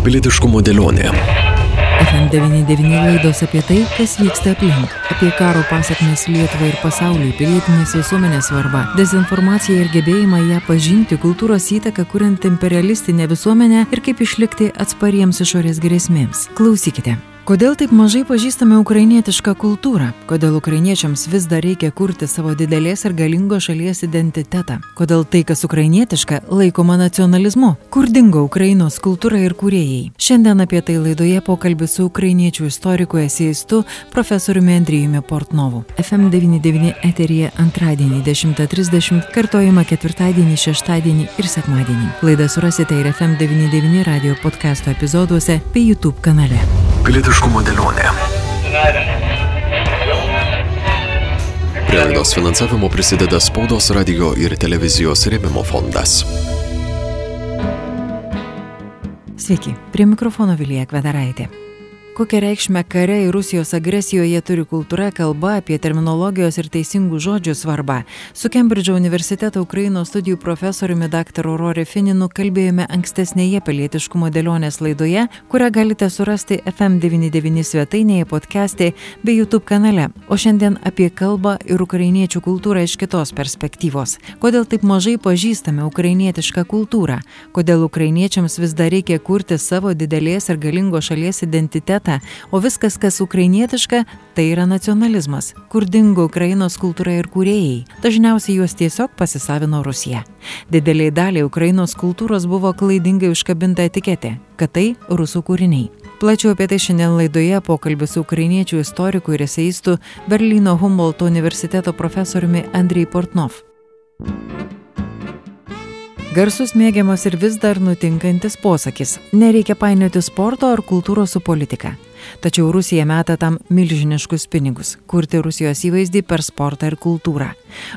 Pilietiškumo dėlionė. FM99 laidos apie tai, kas vyksta aplink, apie karo pasiekmes Lietuvai ir pasauliui, pilietinės visuomenės svarbą, dezinformaciją ir gebėjimą ją pažinti, kultūros įtaką, kuriant imperialistinę visuomenę ir kaip išlikti atspariems išorės grėsmėms. Klausykite. Kodėl taip mažai pažįstame ukrainietišką kultūrą? Kodėl ukrainiečiams vis dar reikia kurti savo didelės ir galingos šalies identitetą? Kodėl tai, kas ukrainietiška, laikoma nacionalizmu? Kur dingo Ukrainos kultūra ir kūrėjai? Šiandien apie tai laidoje pokalbis su ukrainiečių istoriku eseistu profesoriumi Andrijumi Portnovu. FM99 eterija antradienį 10.30, kartojama ketvirtadienį, šeštadienį ir sekmadienį. Laidą surasite ir FM99 radio podcasto epizoduose bei YouTube kanale. Pilietiškumo dėlionė. Prie laidos finansavimo prisideda spaudos radio ir televizijos rėmimo fondas. Sveiki, prie mikrofono Vilija Kvedaraitė. Kokią reikšmę kare ir Rusijos agresijoje turi kultūra, kalba apie terminologijos ir teisingų žodžių svarbą. Su Kembridžo universiteto Ukrainos studijų profesoriumi dr. Rori Fininu kalbėjome ankstesnėje pilietiškumo dėlionės laidoje, kurią galite surasti FM99 svetainėje, podcast'e bei YouTube kanale. O šiandien apie kalbą ir ukrainiečių kultūrą iš kitos perspektyvos. Kodėl taip mažai pažįstame ukrainietišką kultūrą? Kodėl ukrainiečiams vis dar reikia kurti savo didelės ir galingos šalies identitetą? Vietą, o viskas, kas ukrainietiška, tai yra nacionalizmas, kur dingo Ukrainos kultūra ir kūrėjai. Dažniausiai juos tiesiog pasisavino Rusija. Dideliai daliai Ukrainos kultūros buvo klaidingai užkabinta etiketė, kad tai rusų kūriniai. Plačiau apie tai šiandien laidoje pokalbis su ukrainiečių istoriku ir eseistu Berlyno Humboldt universiteto profesoriumi Andrei Portnov. Garsus mėgiamas ir vis dar nutinkantis posakis - nereikia painioti sporto ar kultūros su politika. Tačiau Rusija meta tam milžiniškus pinigus - kurti Rusijos įvaizdį per sportą ir kultūrą.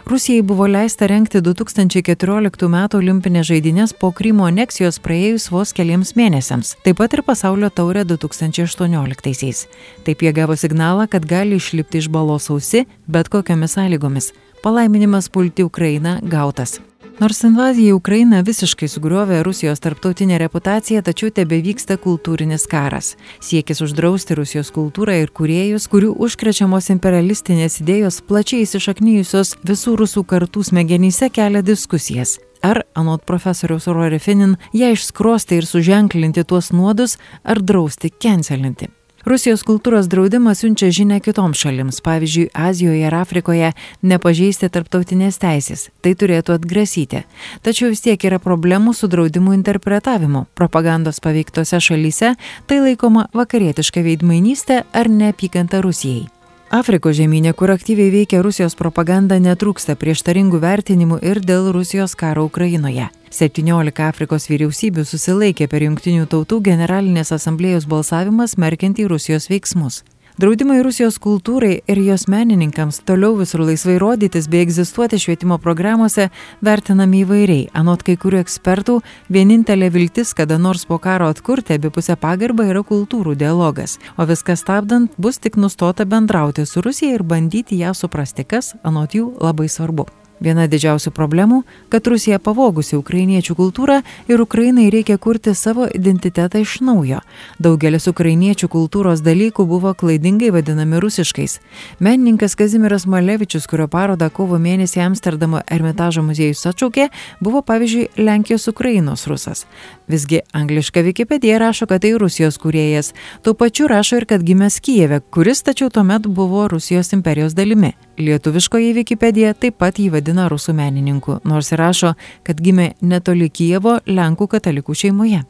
Rusijai buvo leista renkti 2014 m. olimpinės žaidynės po Krymo aneksijos praėjus vos keliams mėnesiams, taip pat ir pasaulio taurė 2018-aisiais. Taip jie gavo signalą, kad gali išlipti iš balos sausi bet kokiamis sąlygomis. Palaiminimas pulti Ukrainą gautas. Nors invazija į Ukrainą visiškai sugriovė Rusijos tarptautinę reputaciją, tačiau tebe vyksta kultūrinis karas. Siekis uždrausti Rusijos kultūrą ir kuriejus, kurių užkrečiamos imperialistinės idėjos plačiai įsišaknyjusios visų rusų kartų smegenyse kelia diskusijas. Ar, anot profesoriaus Rori Finin, ją išskrosti ir suženklinti tuos nuodus, ar drausti, kencelinti. Rusijos kultūros draudimas siunčia žinę kitoms šalims, pavyzdžiui, Azijoje ir Afrikoje, nepažeisti tarptautinės teisės. Tai turėtų atgrasyti. Tačiau vis tiek yra problemų su draudimu interpretavimu. Propagandos paveiktose šalyse tai laikoma vakarietiška veidmainystė ar neapykanta Rusijai. Afrikos žemynė, kur aktyviai veikia Rusijos propaganda, netrūksta prieštaringų vertinimų ir dėl Rusijos karo Ukrainoje. 17 Afrikos vyriausybių susilaikė per Junktinių tautų generalinės asamblėjos balsavimą smerkiantį Rusijos veiksmus. Draudimai Rusijos kultūrai ir jos menininkams toliau visur laisvai rodytis bei egzistuoti švietimo programuose vertinami įvairiai. Anot kai kurių ekspertų, vienintelė viltis kada nors po karo atkurti abipusę pagarbą yra kultūrų dialogas, o viskas stabdant bus tik nustota bendrauti su Rusija ir bandyti ją suprasti, kas anot jų labai svarbu. Viena didžiausių problemų, kad Rusija pavogusi ukrainiečių kultūrą ir Ukrainai reikia kurti savo identitetą iš naujo. Daugelis ukrainiečių kultūros dalykų buvo klaidingai vadinami rusiškais. Menininkas Kazimiras Malevičius, kurio parodą kovo mėnesį Amsterdamo Ermitažo muziejus atšaukė, buvo pavyzdžiui Lenkijos Ukrainos rusas. Visgi angliška Wikipedija rašo, kad tai Rusijos kūrėjas. Tuo pačiu rašo ir kad gimęs Kijeve, kuris tačiau tuomet buvo Rusijos imperijos dalimi. Lietuviškoji Wikipedija taip pat jį vadina rusų menininku, nors rašo, kad gimė netoli Kijevo Lenkų katalikų šeimoje.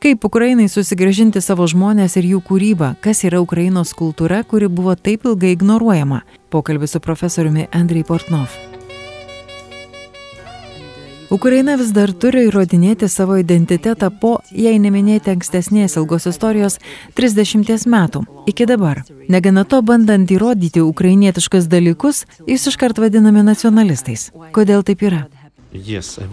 Kaip Ukrainai susigražinti savo žmonės ir jų kūrybą, kas yra Ukrainos kultūra, kuri buvo taip ilgai ignoruojama? Pokalbis su profesoriumi Andrei Portnov. Ukraina vis dar turi įrodinėti savo identitetą po, jei neminėti ankstesnės ilgos istorijos, 30 metų, iki dabar. Negana to, bandant įrodyti ukrainietiškas dalykus, jūs iškart vadinami nacionalistais. Kodėl taip yra? Yes, uh,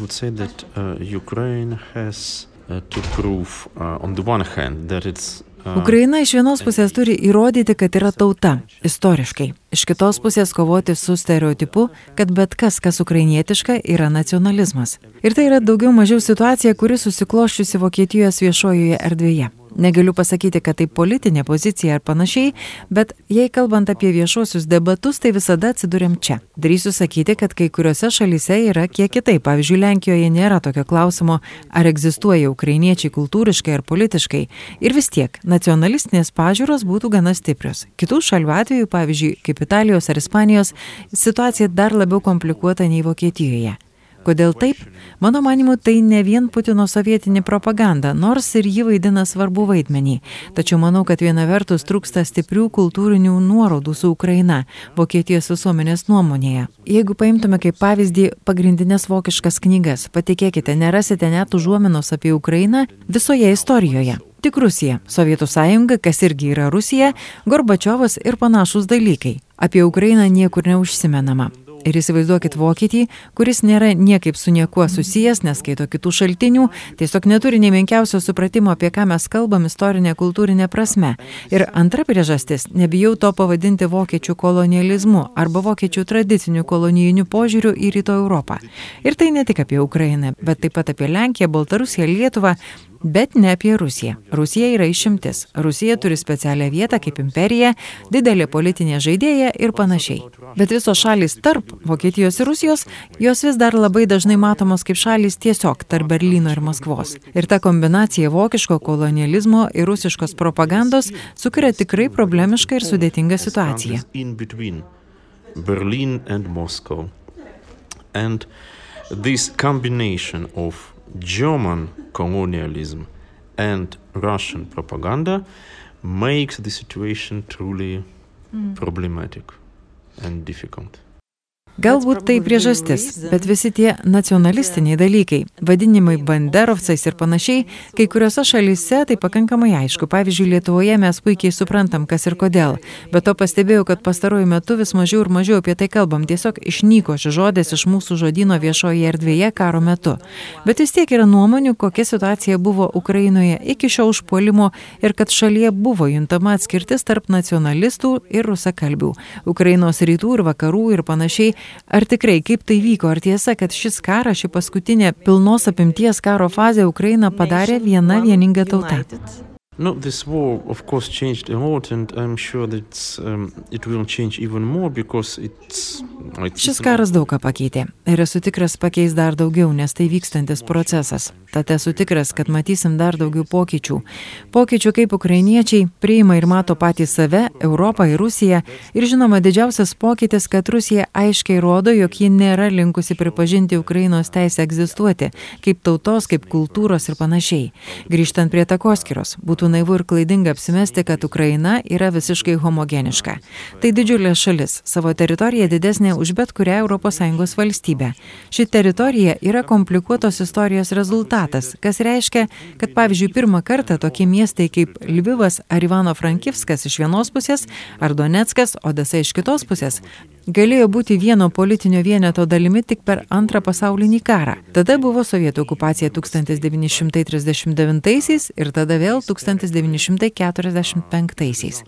uh, to prove, uh, on the one hand, that it's Ukraina iš vienos pusės turi įrodyti, kad yra tauta, istoriškai. Iš kitos pusės kovoti su stereotipu, kad bet kas, kas ukrainietiška, yra nacionalizmas. Ir tai yra daugiau mažiau situacija, kuri susikloščiusi Vokietijos viešojoje erdvėje. Negaliu pasakyti, kad tai politinė pozicija ar panašiai, bet jei kalbant apie viešuosius debatus, tai visada atsidurėm čia. Darysiu sakyti, kad kai kuriuose šalyse yra kiek kitaip. Pavyzdžiui, Lenkijoje nėra tokio klausimo, ar egzistuoja ukrainiečiai kultūriškai ar politiškai. Ir vis tiek, nacionalistinės pažiūros būtų gana stiprios. Kitų šalių atveju, pavyzdžiui, kaip Italijos ar Ispanijos, situacija dar labiau komplikuota nei Vokietijoje. Kodėl taip? Mano manimu, tai ne vien Putino sovietinė propaganda, nors ir ji vaidina svarbu vaidmenį. Tačiau manau, kad viena vertus trūksta stiprių kultūrinių nuorodų su Ukraina, Vokietijos visuomenės nuomonėje. Jeigu paimtume kaip pavyzdį pagrindinės vokiškas knygas, patikėkite, nerasite net užuominos apie Ukrainą visoje istorijoje. Tik Rusija, Sovietų sąjunga, kas irgi yra Rusija, Gorbačiovas ir panašus dalykai. Apie Ukrainą niekur neužsimenama. Ir įsivaizduokit vokietį, kuris nėra niekaip su niekuo susijęs, neskaito kitų šaltinių, tiesiog neturi nei menkiausio supratimo, apie ką mes kalbam istorinė kultūrinė prasme. Ir antra priežastis - nebijau to pavadinti vokiečių kolonializmu arba vokiečių tradiciniu kolonijiniu požiūriu į Rytų Europą. Ir tai ne tik apie Ukrainą, bet taip pat apie Lenkiją, Baltarusiją, Lietuvą, Bet ne apie Rusiją. Rusija yra išimtis. Rusija turi specialią vietą kaip imperija, didelė politinė žaidėja ir panašiai. Bet visos šalys tarp Vokietijos ir Rusijos, jos vis dar labai dažnai matomos kaip šalys tiesiog tarp Berlyno ir Maskvos. Ir ta kombinacija vokiško kolonializmo ir rusiškos propagandos sukuria tikrai problemišką ir sudėtingą situaciją. Berlin and Moscow. And this combination of German colonialism and Russian propaganda makes the situation truly mm. problematic and difficult. Galbūt tai priežastis, bet visi tie nacionalistiniai dalykai, vadinimai banderovcais ir panašiai, kai kuriuose šalyse tai pakankamai aišku. Pavyzdžiui, Lietuvoje mes puikiai suprantam, kas ir kodėl. Bet to pastebėjau, kad pastaruoju metu vis mažiau ir mažiau apie tai kalbam. Tiesiog išnyko šis žodis iš mūsų žodino viešoje erdvėje karo metu. Bet vis tiek yra nuomonių, kokia situacija buvo Ukrainoje iki šio užpuolimo ir kad šalyje buvo juntama atskirtis tarp nacionalistų ir rusakalbių. Ukrainos rytų ir vakarų ir panašiai Ar tikrai, kaip tai vyko, ar tiesa, kad šis karas, ši paskutinė pilnos apimties karo fazė Ukrainą padarė viena vieninga tauta? No, this war, of course, changed a lot, and I'm sure that um, it will change even more because it's. Like, Šis karas daug ką pakeitė ir esu tikras pakeis dar daugiau, nes tai vykstantis procesas. Tad esu tikras, kad matysim dar daugiau pokyčių. Pokyčių, kaip ukrainiečiai priima ir mato patys save, Europą ir Rusiją. Ir žinoma, didžiausias pokytis, kad Rusija aiškiai rodo, jog ji nėra linkusi pripažinti Ukrainos teisę egzistuoti, kaip tautos, kaip kultūros ir panašiai. Grįžtant prie takoskiros, būtų būtų naivu ir klaidinga apsimesti, kad Ukraina yra visiškai homogeniška. Tai didžiulė šalis, savo teritorija didesnė už bet kurią ES valstybę. Ši teritorija yra komplikuotos istorijos rezultatas, kas reiškia, kad pavyzdžiui pirmą kartą tokie miestai kaip Lvivas ar Ivano Frankivskas iš vienos pusės, ar Donetskas, Odesa iš kitos pusės galėjo būti vieno politinio vieneto dalimi tik per antrą pasaulinį karą. Tada buvo sovietų okupacija 1939 ir tada vėl 1945.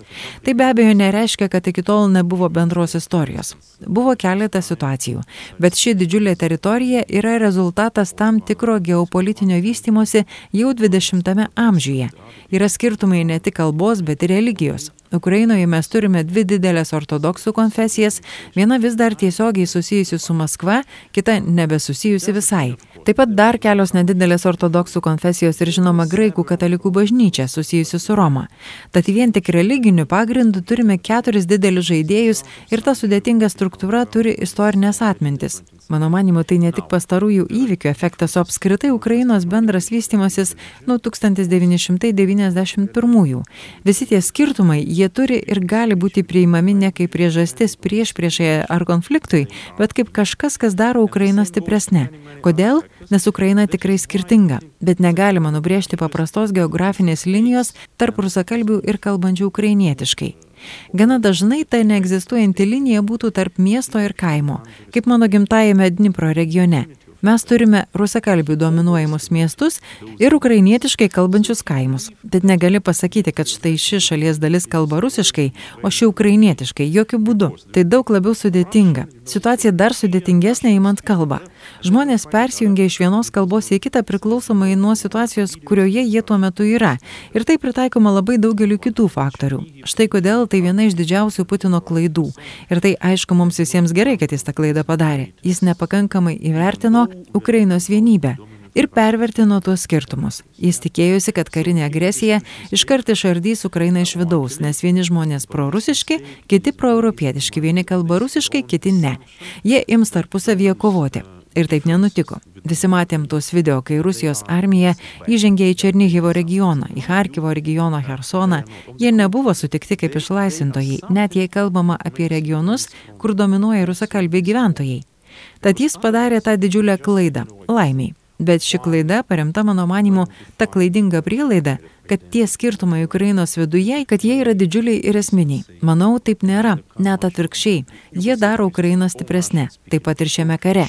Tai be abejo nereiškia, kad iki tol nebuvo bendros istorijos. Buvo keletas situacijų, bet ši didžiulė teritorija yra rezultatas tam tikro geopolitinio vystimosi jau 20-ame amžiuje. Yra skirtumai ne tik kalbos, bet ir religijos. Ukrainoje mes turime dvi didelės ortodoksų konfesijas, viena vis dar tiesiogiai susijusi su Maskva, kita nebesusijusi visai. Taip pat dar kelios nedidelės ortodoksų konfesijos ir žinoma graikų katalikų bažnyčia susijusi su Roma. Tad vien tik religiniu pagrindu turime keturis didelius žaidėjus ir ta sudėtinga struktūra turi istorinės atmintis. Mano manimu, tai ne tik pastarųjų įvykių efektas, o apskritai Ukrainos bendras vystimasis nuo 1991-ųjų. Visi tie skirtumai, jie turi ir gali būti priimami ne kaip priežastis prieš priešai ar konfliktui, bet kaip kažkas, kas daro Ukrainą stipresnė. Kodėl? Nes Ukraina tikrai skirtinga, bet negalima nubrėžti paprastos geografinės linijos tarp rusakalbių ir kalbančių ukrainietiškai. Gana dažnai ta neegzistuojanti linija būtų tarp miesto ir kaimo, kaip mano gimtajame Dnipro regione. Mes turime rusakalbių dominuojamus miestus ir ukrainietiškai kalbančius kaimus. Bet negali pasakyti, kad štai ši šalies dalis kalba rusiškai, o ši ukrainietiškai. Jokių būdų. Tai daug labiau sudėtinga. Situacija dar sudėtingesnė įmant kalbą. Žmonės persijungia iš vienos kalbos į kitą priklausomai nuo situacijos, kurioje jie tuo metu yra. Ir tai pritaikoma labai daugeliu kitų faktorių. Štai kodėl tai viena iš didžiausių Putino klaidų. Ir tai aišku mums visiems gerai, kad jis tą klaidą padarė. Jis nepakankamai įvertino Ukrainos vienybę ir pervertino tuos skirtumus. Jis tikėjosi, kad karinė agresija iškart išardys Ukrainą iš vidaus, nes vieni žmonės prorusiški, kiti proeuropietiški, vieni kalba rusiškai, kiti ne. Jie ims tarpusavyje kovoti. Ir taip nenutiko. Visi matėm tuos video, kai Rusijos armija įžengė į Černyhivo regioną, į Harkivo regiono Hersoną. Jie nebuvo sutikti kaip išlaisvintojai, net jei kalbama apie regionus, kur dominuoja rusakalbiai gyventojai. Tad jis padarė tą didžiulę klaidą - laimiai. Bet ši klaida paremta mano manimu ta klaidinga prielaida, kad tie skirtumai Ukrainos viduje, kad jie yra didžiuliai ir esminiai. Manau, taip nėra, net atvirkščiai. Jie daro Ukrainą stipresnę, taip pat ir šiame kare.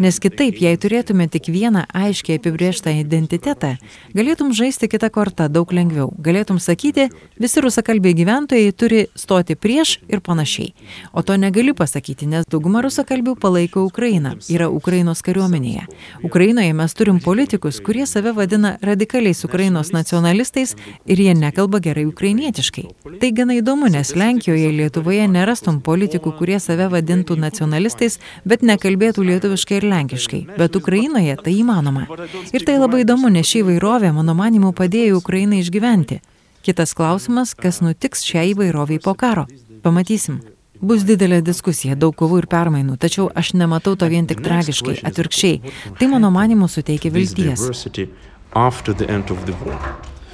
Nes kitaip, jei turėtume tik vieną aiškiai apibriežtą identitetą, galėtum žaisti kitą kortą daug lengviau. Galėtum sakyti, visi rusakalbiai gyventojai turi stoti prieš ir panašiai. O to negali pasakyti, nes dauguma rusakalbių palaiko Ukrainą, yra Ukrainos kariuomenėje. Ukrainoje mes turim politikus, kurie save vadina radikaliais Ukrainos nacionalistais tekstais ir jie nekalba gerai ukrainietiškai. Tai gana įdomu, nes Lenkijoje ir Lietuvoje nerastum politikų, kurie save vadintų nacionalistais, bet nekalbėtų lietuviškai ir lenkiškai. Bet Ukrainoje tai įmanoma. Ir tai labai įdomu, nes ši įvairovė, mano manimu, padėjo Ukrainai išgyventi. Kitas klausimas, kas nutiks šią įvairovį po karo. Pamatysim. Bus didelė diskusija, daug kovų ir permainų, tačiau aš nematau to vien tik tragiškai, atvirkščiai. Tai mano manimu suteikia vilties.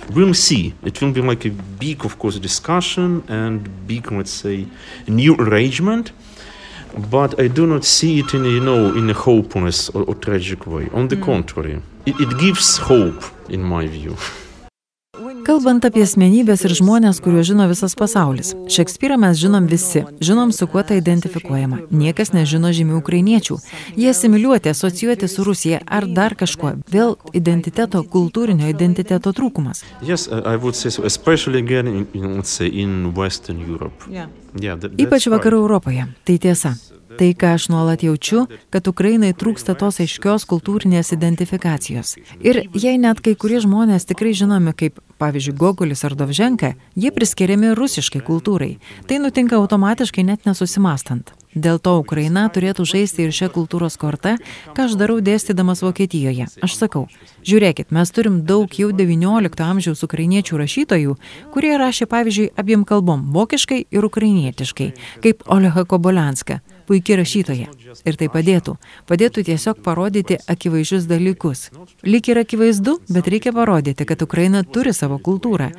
After the end of the war we'll see. It will be like a big, of course, discussion and big, let's say, new arrangement. But I do not see it in a, you know, in a hopeless or, or tragic way. On the mm. contrary, it, it gives hope, in my view. Kalbant apie asmenybės ir žmonės, kuriuos žino visas pasaulis. Šekspyrą mes žinom visi, žinom su kuo tai identifikuojama. Niekas nežino žymių ukrainiečių. Jie asimiliuoti, asocijuoti su Rusija ar dar kažkuo. Vėl identiteto, kultūrinio identiteto trūkumas. Yes, so, again in, in, in yeah. Yeah, that, Ypač vakarų right. Europoje. Tai tiesa. Tai, ką aš nuolat jaučiu, kad Ukrainai trūksta tos aiškios kultūrinės identifikacijos. Ir jei net kai kurie žmonės tikrai žinomi kaip, pavyzdžiui, Gogolis ar Dovženka, jie priskiriami rusiškai kultūrai. Tai nutinka automatiškai net nesusimastant. Dėl to Ukraina turėtų žaisti ir šią kultūros kortą, ką aš darau dėstydamas Vokietijoje. Aš sakau, žiūrėkit, mes turim daug jau XIX amžiaus ukrainiečių rašytojų, kurie rašė pavyzdžiui abiem kalbom - vokiškai ir ukrainietiškai, kaip Oleha Kobolenska puikiai rašytoja. Ir tai padėtų. Padėtų tiesiog parodyti akivaizdžius dalykus. Lyg ir akivaizdu, bet reikia parodyti, kad Ukraina turi savo kultūrą.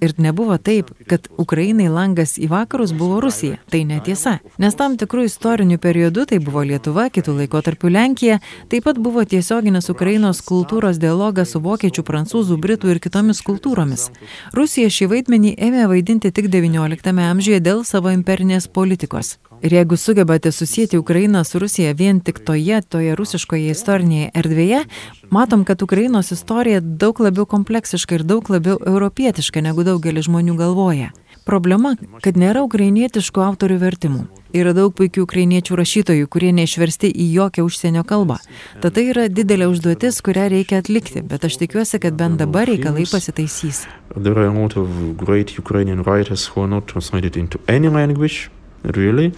Ir nebuvo taip, kad Ukrainai langas į vakarus buvo Rusija. Tai netiesa. Nes tam tikrų istorinių periodų tai buvo Lietuva, kitų laikotarpių Lenkija, taip pat buvo tiesioginis Ukrainos kultūros dialogas su vokiečių, prancūzų, britų ir kitomis kultūromis. Rusija šį vaidmenį ėmė vaidinti tik XIX amžiuje dėl savo imperinės politikos. Ir jeigu sugebate susijęti Ukrainą su Rusija vien tik toje, toje rusiškoje istorinėje erdvėje, matom, kad Ukrainos istorija daug labiau kompleksiška ir daug labiau europietiška, negu daugelis žmonių galvoja. Problema, kad nėra ukrainietiškų autorių vertimų. Yra daug puikių ukrainiečių rašytojų, kurie neišversti į jokią užsienio kalbą. Tad tai yra didelė užduotis, kurią reikia atlikti, bet aš tikiuosi, kad bent dabar reikalai pasitaisys. There are a lot of great Ukrainian writers who are not translated into any language really.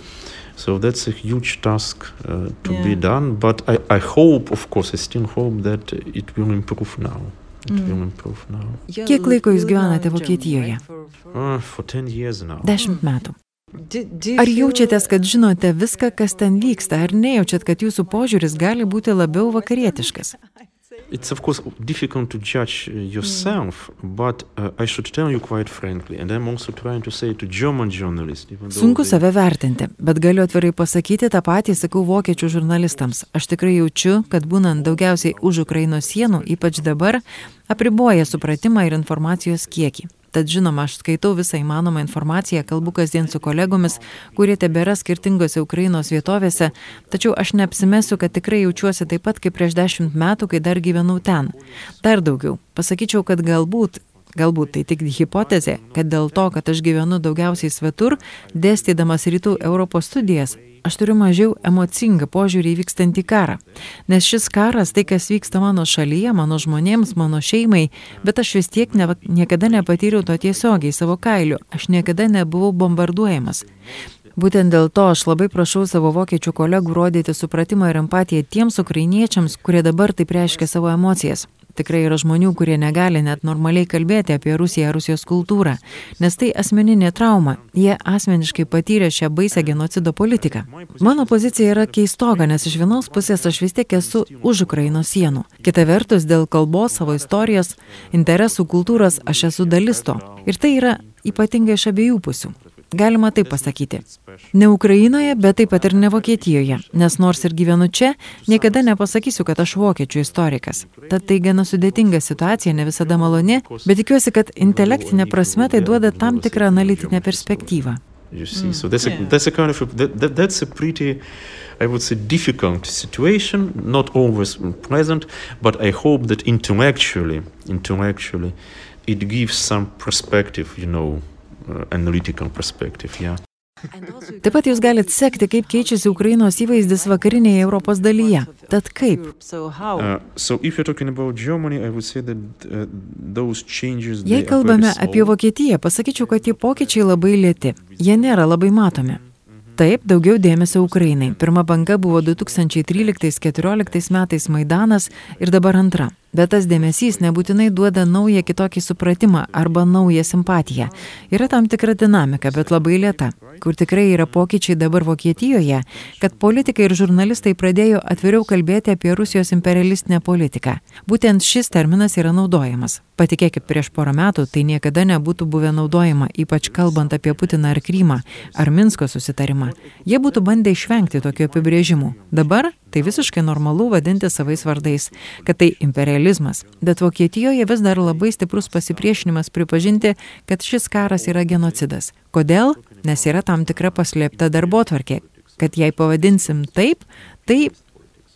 So that's a huge task uh, to yeah. be done. But I, I hope, of course, I still hope that it will improve now. Mm. Kiek laiko jūs gyvenate Vokietijoje? Uh, Dešimt metų. Ar jaučiatės, kad žinote viską, kas ten vyksta, ar nejaučiat, kad jūsų požiūris gali būti labiau vakarietiškas? It's of course difficult to judge uh, yourself, mm. but uh, I should tell you quite frankly, and I'm also trying to say to German journalists. Sunku save vertinti, bet galiu atvirai pasakyti tą patį, sakau vokiečių žurnalistams. Aš tikrai jaučiu, kad būnant daugiausiai už Ukrainos sienų, ypač dabar, apriboja supratimą ir informacijos kiekį. Tad žinoma, aš skaitau visą įmanomą informaciją, kalbu kasdien su kolegomis, kurie tebėra skirtingose Ukrainos vietovėse, tačiau aš neapsimesiu, kad tikrai jaučiuosi taip pat kaip prieš dešimt metų, kai dar gyvenau ten. Dar daugiau, pasakyčiau, kad galbūt Galbūt tai tik hipotezė, kad dėl to, kad aš gyvenu daugiausiai svetur, dėstydamas rytų Europos studijas, aš turiu mažiau emocingą požiūrį į vykstantį karą. Nes šis karas, tai kas vyksta mano šalyje, mano žmonėms, mano šeimai, bet aš vis tiek ne, niekada nepatyriau to tiesiogiai savo kailiu, aš niekada nebuvau bombarduojamas. Būtent dėl to aš labai prašau savo vokiečių kolegų rodyti supratimą ir empatiją tiems ukrainiečiams, kurie dabar taip reiškia savo emocijas. Tikrai yra žmonių, kurie negali net normaliai kalbėti apie Rusiją, Rusijos kultūrą, nes tai asmeninė trauma. Jie asmeniškai patyrė šią baisę genocido politiką. Mano pozicija yra keistoga, nes iš vienos pusės aš vis tiek esu už Ukrainos sienų. Kita vertus, dėl kalbos, savo istorijos, interesų, kultūros aš esu dalis to. Ir tai yra ypatingai iš abiejų pusių. Galima taip pasakyti. Ne Ukrainoje, bet taip pat ir ne Vokietijoje, nes nors ir gyvenu čia, niekada nepasakysiu, kad aš vokiečių istorikas. Tad tai gana sudėtinga situacija, ne visada maloni, bet tikiuosi, kad intelektinė prasme tai duoda tam tikrą analitinę perspektyvą. You see, so that's a that's a kind of a, that, that, that's a pretty, I would say, difficult situation. Not always pleasant, but I hope that intellectually, intellectually, it gives some perspective, you know, analytical perspective. Yeah. Taip pat jūs galite sekti, kaip keičiasi Ukrainos įvaizdis vakarinėje Europos dalyje. Tad kaip? Uh, so Germany, that, uh, Jei kalbame apie Vokietiją, pasakyčiau, kad tie pokyčiai labai lėti. Jie nėra labai matomi. Taip, daugiau dėmesio Ukrainai. Pirma banga buvo 2013-2014 metais Maidanas ir dabar antra. Bet tas dėmesys nebūtinai duoda naują kitokį supratimą arba naują simpatiją. Yra tam tikra dinamika, bet labai lėta, kur tikrai yra pokyčiai dabar Vokietijoje, kad politikai ir žurnalistai pradėjo atviriau kalbėti apie Rusijos imperialistinę politiką. Būtent šis terminas yra naudojamas. Patikėkit, prieš porą metų tai niekada nebūtų buvę naudojama, ypač kalbant apie Putiną ar Krymą, ar Minsko susitarimą. Jie būtų bandę išvengti tokių apibrėžimų. Dabar tai visiškai normalu vadinti savais vardais, kad tai imperializmas. Bet Vokietijoje vis dar labai stiprus pasipriešinimas pripažinti, kad šis karas yra genocidas. Kodėl? Nes yra tam tikra paslėpta darbo tvarkė. Kad jei pavadinsim taip, tai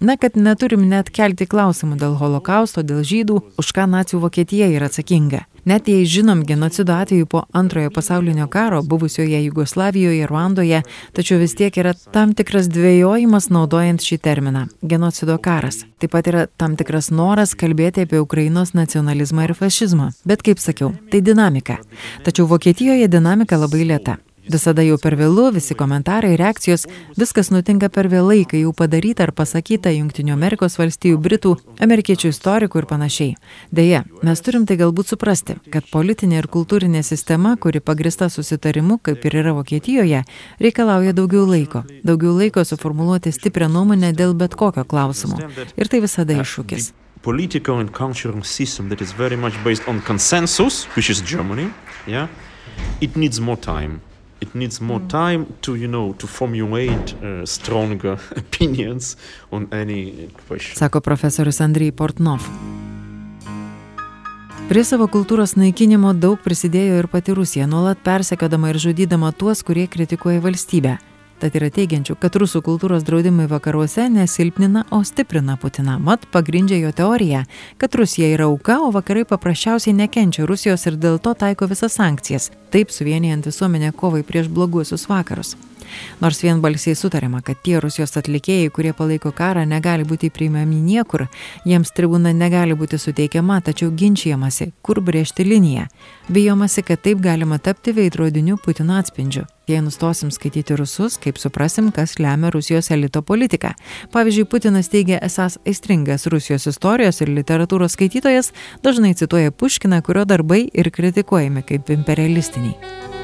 Na, kad neturim net kelti klausimų dėl holokausto, dėl žydų, už ką nacijų Vokietija yra atsakinga. Net jei žinom genocido atveju po antrojo pasaulinio karo buvusioje Jugoslavijoje, Ruandoje, tačiau vis tiek yra tam tikras dvėjojimas naudojant šį terminą - genocido karas. Taip pat yra tam tikras noras kalbėti apie Ukrainos nacionalizmą ir fašizmą. Bet kaip sakiau, tai dinamika. Tačiau Vokietijoje dinamika labai lėta. Visada jau per vėlų, visi komentarai, reakcijos, viskas nutinka per vėlai, kai jau padaryta ar pasakyta Junktinių Amerikos valstijų, Britų, amerikiečių istorikų ir panašiai. Deja, mes turim tai galbūt suprasti, kad politinė ir kultūrinė sistema, kuri pagrista susitarimu, kaip ir yra Vokietijoje, reikalauja daugiau laiko. Daugiau laiko suformuoluoti stiprią nuomonę dėl bet kokio klausimo. Ir tai visada iššūkis. Political and cultural system that is very much based on consensus, which is Germany, yeah, it needs more time it needs more mm. time to you know to formulate uh, stronger opinions on any question. Sako profesorius Andrei Portnov. Prie savo kultūros naikinimo daug prisidėjo ir pati Rusija, nuolat persekiodama ir žudydama tuos, kurie kritikuoja valstybę. Tad yra teigiančių, kad rusų kultūros draudimai vakaruose nesilpnina, o stiprina Putiną. Mat pagrindžia jo teoriją, kad Rusija yra auka, o vakarai paprasčiausiai nekenčia Rusijos ir dėl to taiko visas sankcijas, taip suvienijant visuomenę kovai prieš bloguosius vakarus. Nors vienbalsiai sutarima, kad tie Rusijos atlikėjai, kurie palaiko karą, negali būti priimami niekur, jiems tribūna negali būti suteikiama, tačiau ginčiamasi, kur brėžti liniją. Bijomasi, kad taip galima tapti veidrodiniu Putino atspindžiu. Jei nustosim skaityti rusus, kaip suprasim, kas lemia Rusijos elito politiką. Pavyzdžiui, Putinas teigia esas aistringas Rusijos istorijos ir literatūros skaitytojas, dažnai cituoja Puškiną, kurio darbai ir kritikuojami kaip imperialistiniai.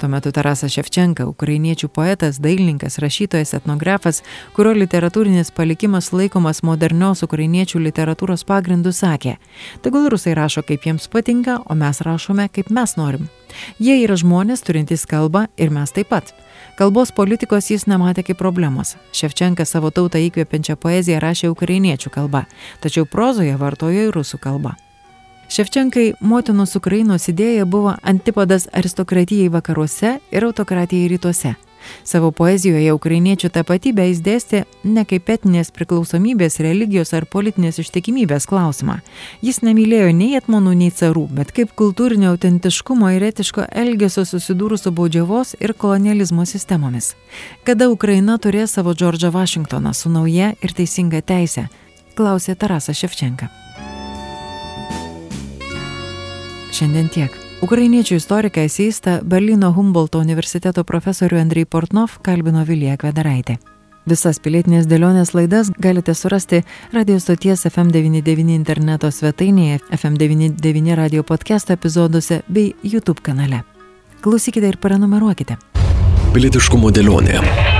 Tuo metu Tarasas Ševčenka, ukrainiečių poetas, dailininkas, rašytojas, etnografas, kurio literatūrinis palikimas laikomas modernios ukrainiečių literatūros pagrindu, sakė, tegul rusai rašo kaip jiems patinka, o mes rašome kaip mes norim. Jie yra žmonės turintys kalbą ir mes taip pat. Kalbos politikos jis nematė kaip problemos. Ševčenka savo tautą įkvepiančią poeziją rašė ukrainiečių kalba, tačiau prozoje vartojo ir rusų kalbą. Ševčenkai motinos Ukrainos idėja buvo antipodas aristokratijai vakaruose ir autokratijai rytuose. Savo poezijoje ukrainiečių tapatybę jis dėstė ne kaip etinės priklausomybės, religijos ar politinės ištikimybės klausimą. Jis nemylėjo nei etmonų, nei carų, bet kaip kultūrinio autentiškumo ir etiško elgesio susidūrusio baudžiavos ir kolonializmo sistemomis. Kada Ukraina turės savo Džordžą Vašingtoną su nauja ir teisinga teisė? Klausė Tarasas Ševčenka. Šiandien tiek. Ukrainiečių istoriką eseistą Berlyno Humboldto universiteto profesorių Andrei Portnov kalbino Vilija Kvedaraitė. Visas pilietinės dėlionės laidas galite surasti radio stoties FM99 interneto svetainėje, FM99 radio podcast epizoduose bei YouTube kanale. Klausykite ir prenumeruokite. Pilietiškumo dėlionė.